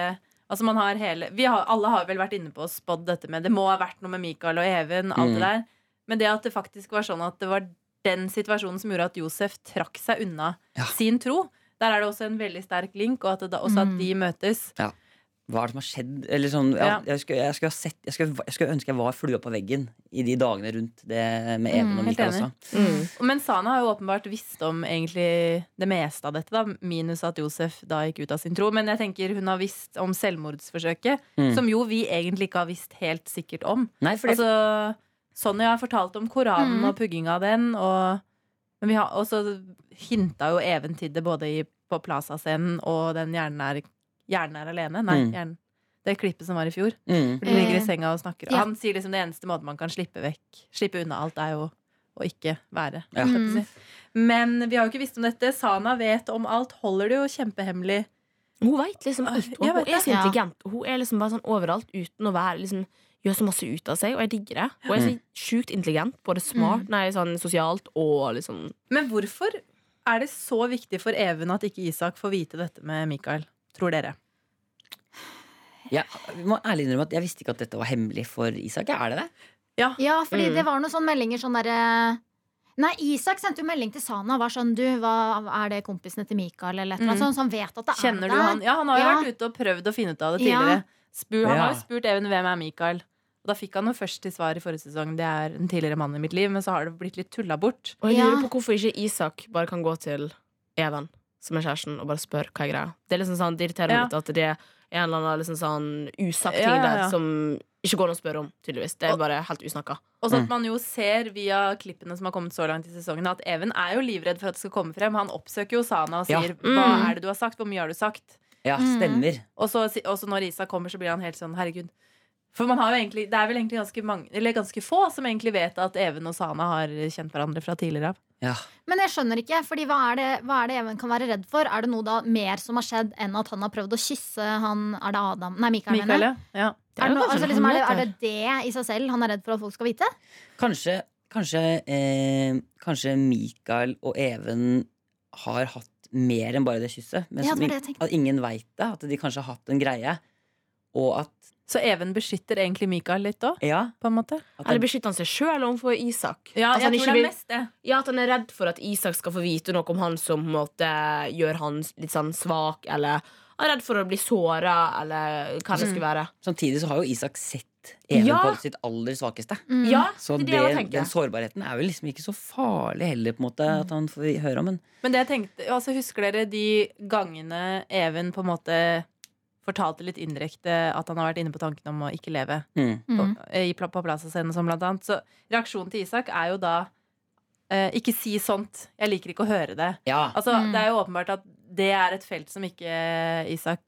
Altså man har hele vi har, Alle har vel vært inne på og spådd dette med Det må ha vært noe med Mikael og Even, alt Mm. det der. Men det at det faktisk var sånn at det var den situasjonen som gjorde at Josef trakk seg unna Ja. sin tro. Der er det også en veldig sterk link, og at det da, også Mm. at de møtes. Hva er det som har skjedd? Eller sånn, ja, Ja. jeg, skulle, jeg, skulle ha sett, jeg, skulle, jeg skulle ønske jeg var flua på veggen i de dagene rundt det med Even Mm, og Mikael også. Mm. Men Sana har jo åpenbart visst om egentlig det meste av dette, da, minus at Josef da gikk ut av sin tro. Men jeg tenker hun har visst om selvmordsforsøket, Mm. som jo vi egentlig ikke har visst helt sikkert om. Nei, fordi... Altså, Sonja har fortalt om Koranen Mm. og pugginga av den. Og, men vi har også hinta jo Even til det både i, på Plaza-scenen og den 'Hjernen er, hjernen er alene'. Nei, Mm. hjernen, det klippet som var i fjor. mm. For de ligger i senga og snakker. ja. Han sier liksom det eneste måten man kan slippe vekk Slippe unna alt, er jo å ikke være. Ja. Mm. Men vi har jo ikke visst om dette. Sana vet om alt. Holder det jo kjempehemmelig. Hun veit liksom alt. Hun, hun er så intelligent. Hun er liksom bare sånn overalt uten å være liksom Gjør så masse ut av seg, og jeg digger det. Hun er så sjukt intelligent, både smart, nei, sånn sosialt og liksom Men hvorfor er det så viktig for Even at ikke Isak får vite dette med Mikael? Tror dere? Ja, vi må ærlig innrømme at jeg visste ikke at dette var hemmelig for Isak. Er det det? Ja, fordi Mm. det var noen sånne meldinger sånn derre Nei, Isak sendte jo melding til Sana. Var sånn, du, hva, Er det kompisene til Mikael? Eller et Mm. sånn, så han vet at det Kjenner er det der. han? Ja, han har jo Ja. vært ute og prøvd å finne ut av det Ja. tidligere. Spur, han Ja. har jo spurt Even hvem er Mikael. Og da fikk han jo først til svar i forrige sesong det er en tidligere mann i mitt liv, men så har det blitt litt tulla bort. Og jeg lurer på hvorfor ikke Isak bare kan gå til Even, som er kjæresten, og bare spør hva er greia. Det er liksom sånn, det irriterer meg Ja. litt at det er en eller annen liksom sånn usagt ting Ja, ja, ja. der som ikke går an å spørre om, tydeligvis. Det er bare helt usnakka. Og så Mm. at man jo ser via klippene som har kommet så langt i sesongen, at Even er jo livredd for at det skal komme frem. Han oppsøker jo Sana og Ja. sier Mm. 'hva er det du har sagt', hvor mye har du sagt? Ja, Mm. stemmer. Og så, og så når Isak kommer, så blir han helt sånn 'herregud'. For man har jo egentlig, det er vel egentlig ganske, mange, eller ganske få som egentlig vet at Even og Sana har kjent hverandre fra tidligere av. Ja. Men jeg skjønner ikke, fordi hva er, det, hva er det Even kan være redd for? Er det noe da mer som har skjedd enn at han har prøvd å kysse han Er det Adam? Nei, Mikael. Mikael, ja. ja. Det Er det, noe, altså, liksom, er, det, er det det i seg selv han er redd for at folk skal vite? Kanskje, kanskje, eh, kanskje Mikael og Even har hatt mer enn bare det kysset. Men Ja, at ingen veit det. At de kanskje har hatt en greie. Og at Så Even beskytter egentlig Mikael litt òg, Ja. Eller beskytter han seg sjøl overfor Isak? Ja, Altså, jeg tror det vil- er mest det. Ja, At han er redd for at Isak skal få vite noe om han som måtte, gjør han litt sånn svak, eller han er redd for å bli såra, eller hva det skulle være. samtidig så har jo Isak sett Even Ja. på sitt aller svakeste. Mm. Ja, Så det det, jeg den sårbarheten er jo liksom ikke så farlig heller, på en måte, at han får høre om. den. Men det jeg tenkte, altså Husker dere de gangene Even på en måte fortalte litt indirekte at han har vært inne på tanken om å ikke leve mm. Mm. på, i, på Plaza-scenen som blant annet. Så reaksjonen til Isak er jo da eh, ikke si sånt. Jeg liker ikke å høre det. ja. Altså, Mm. Det er jo åpenbart at det er et felt som ikke Isak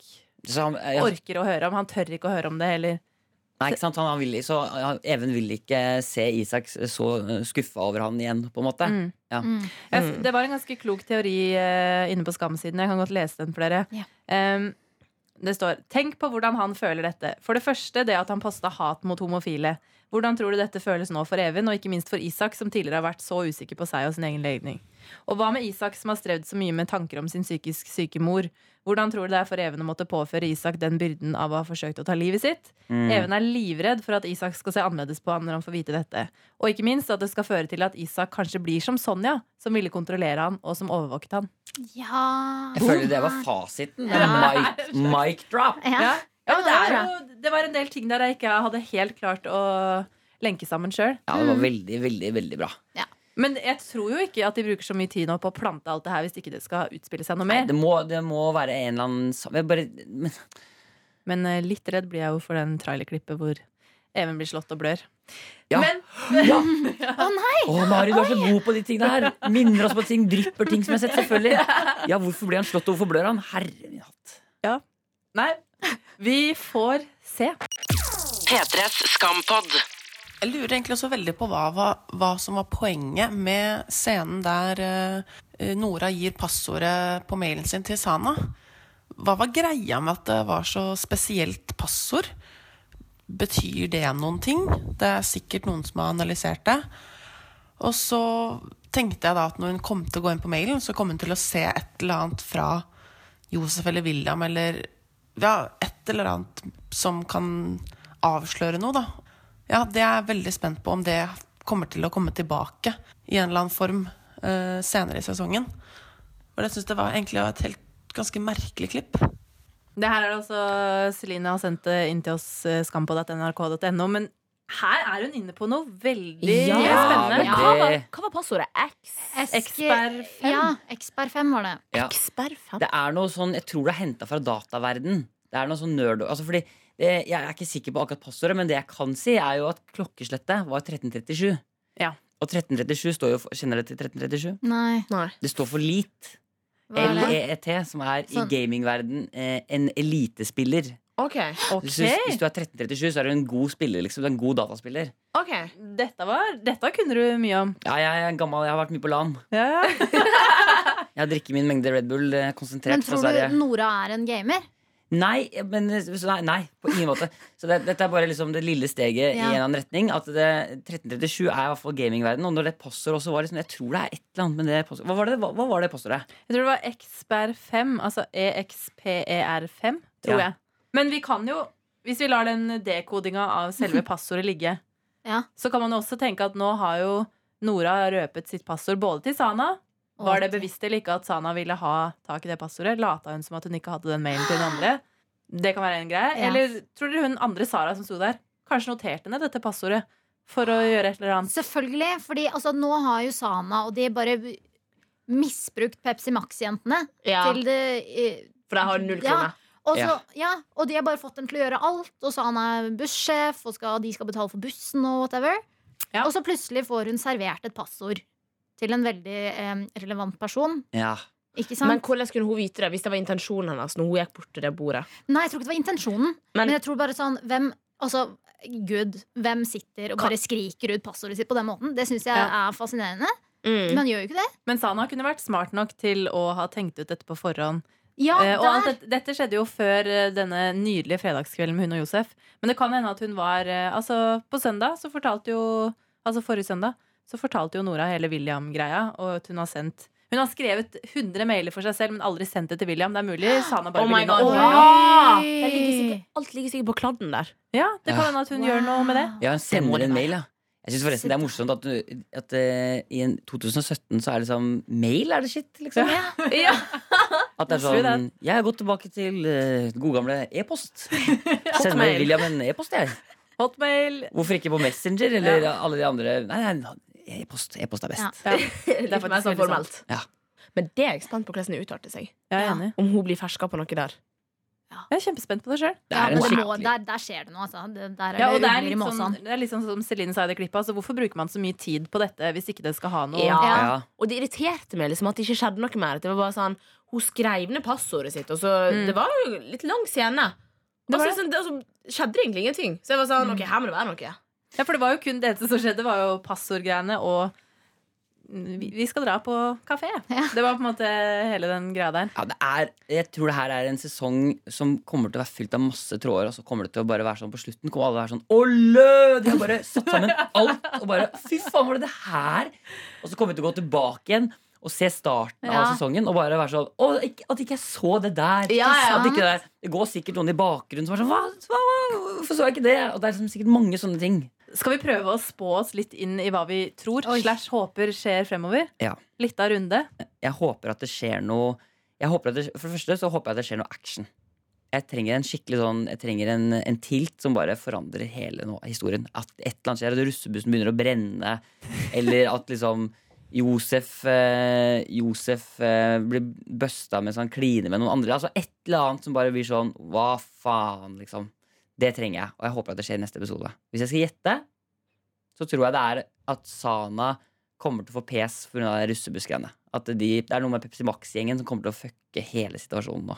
Så han, ja, orker å høre om. Han tør ikke å høre om det heller. nei, ikke sant? Han, han vil, så han, Even vil ikke se Isak så skuffa over han igjen, på en måte. Mm. Ja. Mm. Jeg, Mm. det var en ganske klok teori uh, inne på Skam-siden. Jeg kan godt lese den for dere. Ja. Em, det står Tenk på hvordan han føler dette. For det første det at han posta hat mot homofile. Hvordan tror du dette føles nå for Even, og ikke minst for Isak, som tidligere har vært så usikker på seg og sin egen legning? Og hva med Isak, som har strevd så mye med tanker om sin psykisk syke mor? Hvordan tror du det er for Even å måtte påføre Isak den byrden av å ha forsøkt å ta livet sitt? Mm. Even er livredd for at Isak skal se annerledes på han når han får vite dette. Og ikke minst at det skal føre til at Isak kanskje blir som Sonja, som ville kontrollere han og som overvåket han. Ja Jeg føler det var fasiten. Ja. Mic, mic drop. Ja. Ja, men det, Ja, er jo, det var en del ting der jeg ikke hadde helt klart å lenke sammen sjøl. Ja, det var veldig, veldig, veldig bra. Men jeg tror jo ikke at de bruker så mye tid nå på å plante alt det her hvis ikke det skal utspille seg noe Nei, mer. det, må, det må være en eller annen bare, men, Men eh, litt redd blir jeg jo for den trailerklippet hvor Even blir slått og blør. Ja. Men ja. *laughs* Å nei! Å, Mari, du er så god på de tingene her. Minner oss på ting, drypper ting som jeg har sett, selvfølgelig. *laughs* Ja, hvorfor blir han slått, og hvorfor blør han? Herre min hatt. Ja. nei, vi får se. P3s Skampod. Jeg lurer egentlig også veldig på hva, hva, hva som var poenget med scenen der uh, Nora gir passordet på mailen sin til Sana. Hva var greia med at det var så spesielt passord? Betyr det noen ting? Det er sikkert noen som har analysert det. Og så tenkte jeg da at når hun kom til å gå inn på mailen, så kom hun til å se et eller annet fra Josef eller William eller ja, et eller annet som kan avsløre noe, da. Ja, det er jeg veldig spent på om det kommer til å komme tilbake i en eller annen form uh, senere i sesongen. For jeg syns det var egentlig et helt ganske merkelig klipp. Det her er det også Celine har sendt inn til oss eh, skampod.nrk.no. Men her er hun inne på noe veldig Ja, spennende. Ja. Hva var, hva var passordet? X? Eksper 5. Ja, Eksper 5 var det. Ja. Eksper 5? Det er noe sånn, Jeg tror det er henta fra dataverden. Det er noe sånn nerd altså fordi det, Jeg er ikke sikker på akkurat passordet, men det jeg kan si, er jo at klokkeslettet var 1337. Ja. Og 1337 står jo for, Kjenner dere til 1337? Nei. Nei. Det står for LEAT. Hva er det? LEET, som er i Sånn. gamingverden eh, en elitespiller. OK. Hvis, du- hvis du er 1337, så er du en god spiller. Liksom. Du er en god dataspiller. ok Dette, var, dette kunne du mye om. Ja, jeg er gammel, jeg har vært mye på LAN. Ja. *laughs* Jeg har drikket min mengde Red Bull eh, konsentrert Men tror du Nora er en gamer? Nei, men, nei, nei, på ingen måte. Så det, dette er bare liksom det lille steget i en eller annen retning. At det, 1337 er i hvert fall gamingverden. Og når det passer også var liksom, Jeg tror det er et eller annet med det passordet. Hva var det, hva, hva var det passordet? Jeg tror det var Exper5, altså E EXPER5, tror Ja. jeg. Men vi kan jo, hvis vi lar den dekodinga av selve passordet ligge, *laughs* Ja. så kan man jo også tenke at nå har jo Nora røpet sitt passord både til Sana. Var det bevisst eller ikke at Sana ville ha tak i det passordet? Lata hun som at hun ikke hadde den mailen til den andre? Det kan være en greie. Ja. Eller tror dere hun andre Sara som sto der, kanskje noterte ned dette passordet for å gjøre et eller annet? Selvfølgelig, fordi altså, nå har jo Sana og de bare misbrukt Pepsi Max-jentene Ja, til det eh, for de har null Ja. Og, så, Ja. ja, og de har bare fått dem til å gjøre alt. Og så han er bussjef, og skal, de skal betale for bussen og whatever. Ja. Og så plutselig får hun servert et passord til en veldig eh, relevant person. Ja. Ikke sant? Men hvordan kunne hun vite det hvis det var intensjonen hennes når hun gikk bort til det bordet? Nei, jeg tror ikke det var intensjonen. Men, Men- jeg tror bare sånn hvem, altså, Gud, hvem sitter og Kan- bare skriker ut passordet sitt på den måten? Det syns jeg Ja. er fascinerende. Mm. han gjør jo ikke det. Men Sana kunne vært smart nok til å ha tenkt ut dette på forhånd. Ja, Eh, og alt dette, dette skjedde jo før eh, denne nydelige fredagskvelden med hun og Josef. Men det kan hende at hun var eh, Altså, på søndag så fortalte jo Altså forrige søndag så fortalte jo Nora hele William-greia. Og at hun har sendt Hun har skrevet 100 mailer for seg selv, men aldri sendt det til William. Det er mulig *gasps* Sana bare Oh. Ja! Ligger sikkert, alt ligger sikkert på kladden der. Ja, det kan hende at hun gjør noe med det. Ja, hun sender en mail, ja. Jeg synes forresten det er morsomt at, du, at uh, i en 2017 så er det sånn Mail er det shit, liksom. Ja. *laughs* At det er sånn Jeg har gått tilbake til uh, gode gamle e-post. *laughs* Sender meg William en e-post, jeg. Hotmail. Hvorfor ikke på Messenger eller alle de andre? Nei, nei, e-post e-post er best. Ja. Ja, det er Litt mer faktisk sånn formelt. Ja. Men det er jeg spent på hvordan det utarter seg. Jeg er enig. Om hun blir ferska på noe der. Jeg er kjempespent på det sjøl. Ja, er skikkelig der, der skjer det noe, altså. Det, der er Ja, og det det er litt sånn, det er litt sånn som Celine sa i det klippet. Altså, hvorfor bruker man så mye tid på dette hvis ikke det skal ha noe Ja. ja. Og det irriterte meg liksom at det ikke skjedde noe mer. Det var bare sånn Hun skrev ned passordet sitt, og så Mm. Det var jo litt lang scene. Det Og så sånn, det, og skjedde det egentlig ingenting. Så jeg var sånn, ok, her må det være noe. Ja, for det var jo kun det eneste som skjedde, var jo passordgreiene og vi skal dra på kafé. Det var på en måte hele den greia der. Ja, det er, jeg tror det her er en sesong som kommer til å være fylt av masse tråder. Og så kommer det til å bare være sånn på slutten kommer alle være sånn Olle! De har bare satt sammen alt. Og bare Fy faen, var det det her? Og så kommer vi til å gå tilbake igjen og se starten Ja. av sesongen og bare være sånn Å, at ikke jeg så det der. Ja, ja. At ikke det, der. det går sikkert noen i bakgrunnen som er sånn hva hvorfor så jeg ikke det? Og det er liksom sikkert mange sånne ting. Skal vi prøve å spå oss litt inn i hva vi tror slash håper skjer fremover? Ja. Litt av runde. Jeg håper at det skjer noe jeg håper at det, For det første så håper jeg at det skjer noe action. Jeg trenger en skikkelig sånn Jeg trenger en, en tilt som bare forandrer hele nå, historien. At et eller annet skjer, at russebussen begynner å brenne. Eller at liksom Josef eh, Josef eh, blir busta mens han kliner med noen andre. Altså Et eller annet som bare blir sånn Hva faen, liksom. Det trenger jeg, og jeg håper at det skjer i neste episode. Hvis jeg skal gjette, så tror jeg det er at Sana kommer til å få pes pga. russebussgreiene. At de, det er noe med Pepsi Max-gjengen som kommer til å fucke hele situasjonen nå.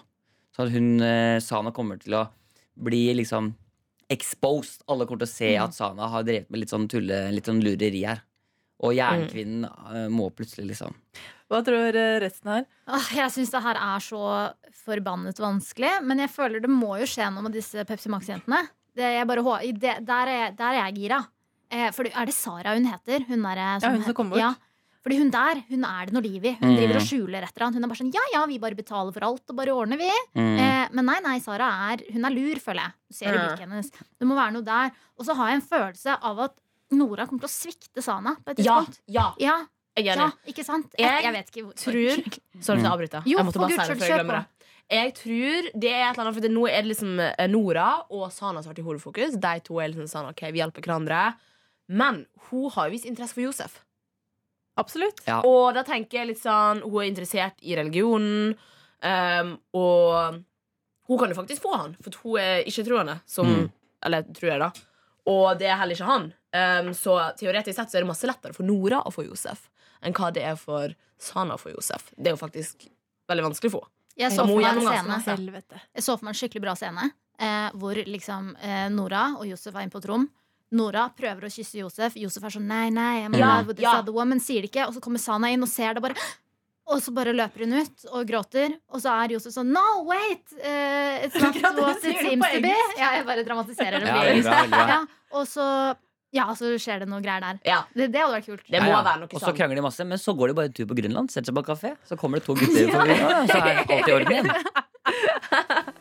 Så at hun, eh, Sana kommer til å bli liksom exposed. Alle kommer til å se at Sana har drevet med litt sånn tulle, litt sånn lureri her. Og jernkvinnen eh, må plutselig liksom Hva tror eh, resten her? Åh, jeg syns det her er så forbannet vanskelig. Men jeg føler det må jo skje noe med disse Pepsi Max-jentene. Der, er, der er jeg gira. Eh, for er det Sara hun heter? Hun, der, som, Ja, hun som kom bort. Ja, fordi hun der, hun er det noe liv i. Hun Mm. driver og skjuler etter han. Hun er bare sånn ja ja, vi bare betaler for alt, og bare ordner vi. mm. Eh, men nei, nei, Sara er, hun er lur, føler jeg. Du ser i blikket hennes. Det må være noe der. Og så har jeg en følelse av at Nora kommer til å svikte Sana på et Ja, tidspunkt. ja, Ja, jeg er ja, ikke sant? Jeg jeg vet ikke hvor. tror Sorry for å avbryte. Jo, jeg måtte bare si det før jeg glemmer det. Jeg tror det er et eller annet For nå er det liksom eh, Nora og Sana som har vært i hovedfokus. De to er liksom sånn OK, vi hjelper hverandre. Men hun har jo visst interesse for Josef. Absolutt. Ja. Og da tenker jeg litt sånn Hun er interessert i religionen. um, og hun kan jo faktisk få han, for hun er ikke troende. Som, Mm. Eller tror jeg, da. Og det er heller ikke han. Um, så teoretisk sett så er det masse lettere for Nora å få Josef enn hva det er for Sana å få Josef. Det er jo faktisk veldig vanskelig å få. Jeg så for meg en scene Jeg så for meg en skikkelig bra scene eh, hvor liksom eh, Nora og Josef er inne på et rom. Nora prøver å kysse Josef. Josef er sånn nei, nei, I'm in Ja, love with this ja. other woman. Sier det ikke. Og så kommer Sana inn og ser det bare. Og så bare løper hun ut og gråter. Og så er Josef sånn No, wait! Uh, it's not what it seems to be. Ja, jeg bare dramatiserer det. Ja. Ja, og så Ja, så skjer det noe greier der. Ja, Det, det hadde vært kult. det må ja. være noe Og så sånn. krangler de masse, men så går de bare en tur på Grønland, setter seg på kafé, så kommer det to gutter ut Grønland, og så er alt i orden igjen. *laughs*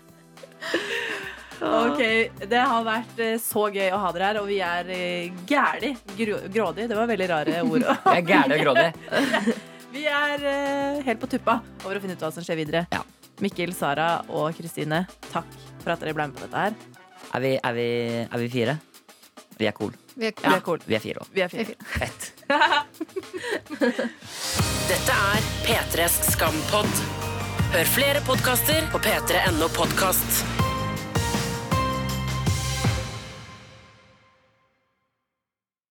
Ok, Det har vært eh, så gøy å ha dere her, og vi er eh, gæli grådig. Det var veldig rare ord. Jeg *laughs* er gæli og grådig. *laughs* Vi er eh, helt på tuppa over å finne ut hva som skjer videre. Ja. Mikkel, Sara og Kristine, takk for at dere ble med på dette her. Er vi, er vi, er vi fire? Vi er cool. Vi er Vi er cool. Vi er fire òg. Vi er fire. Fett. *laughs* Dette er P3s Skampod. Hør flere podkaster på p3.no podkast.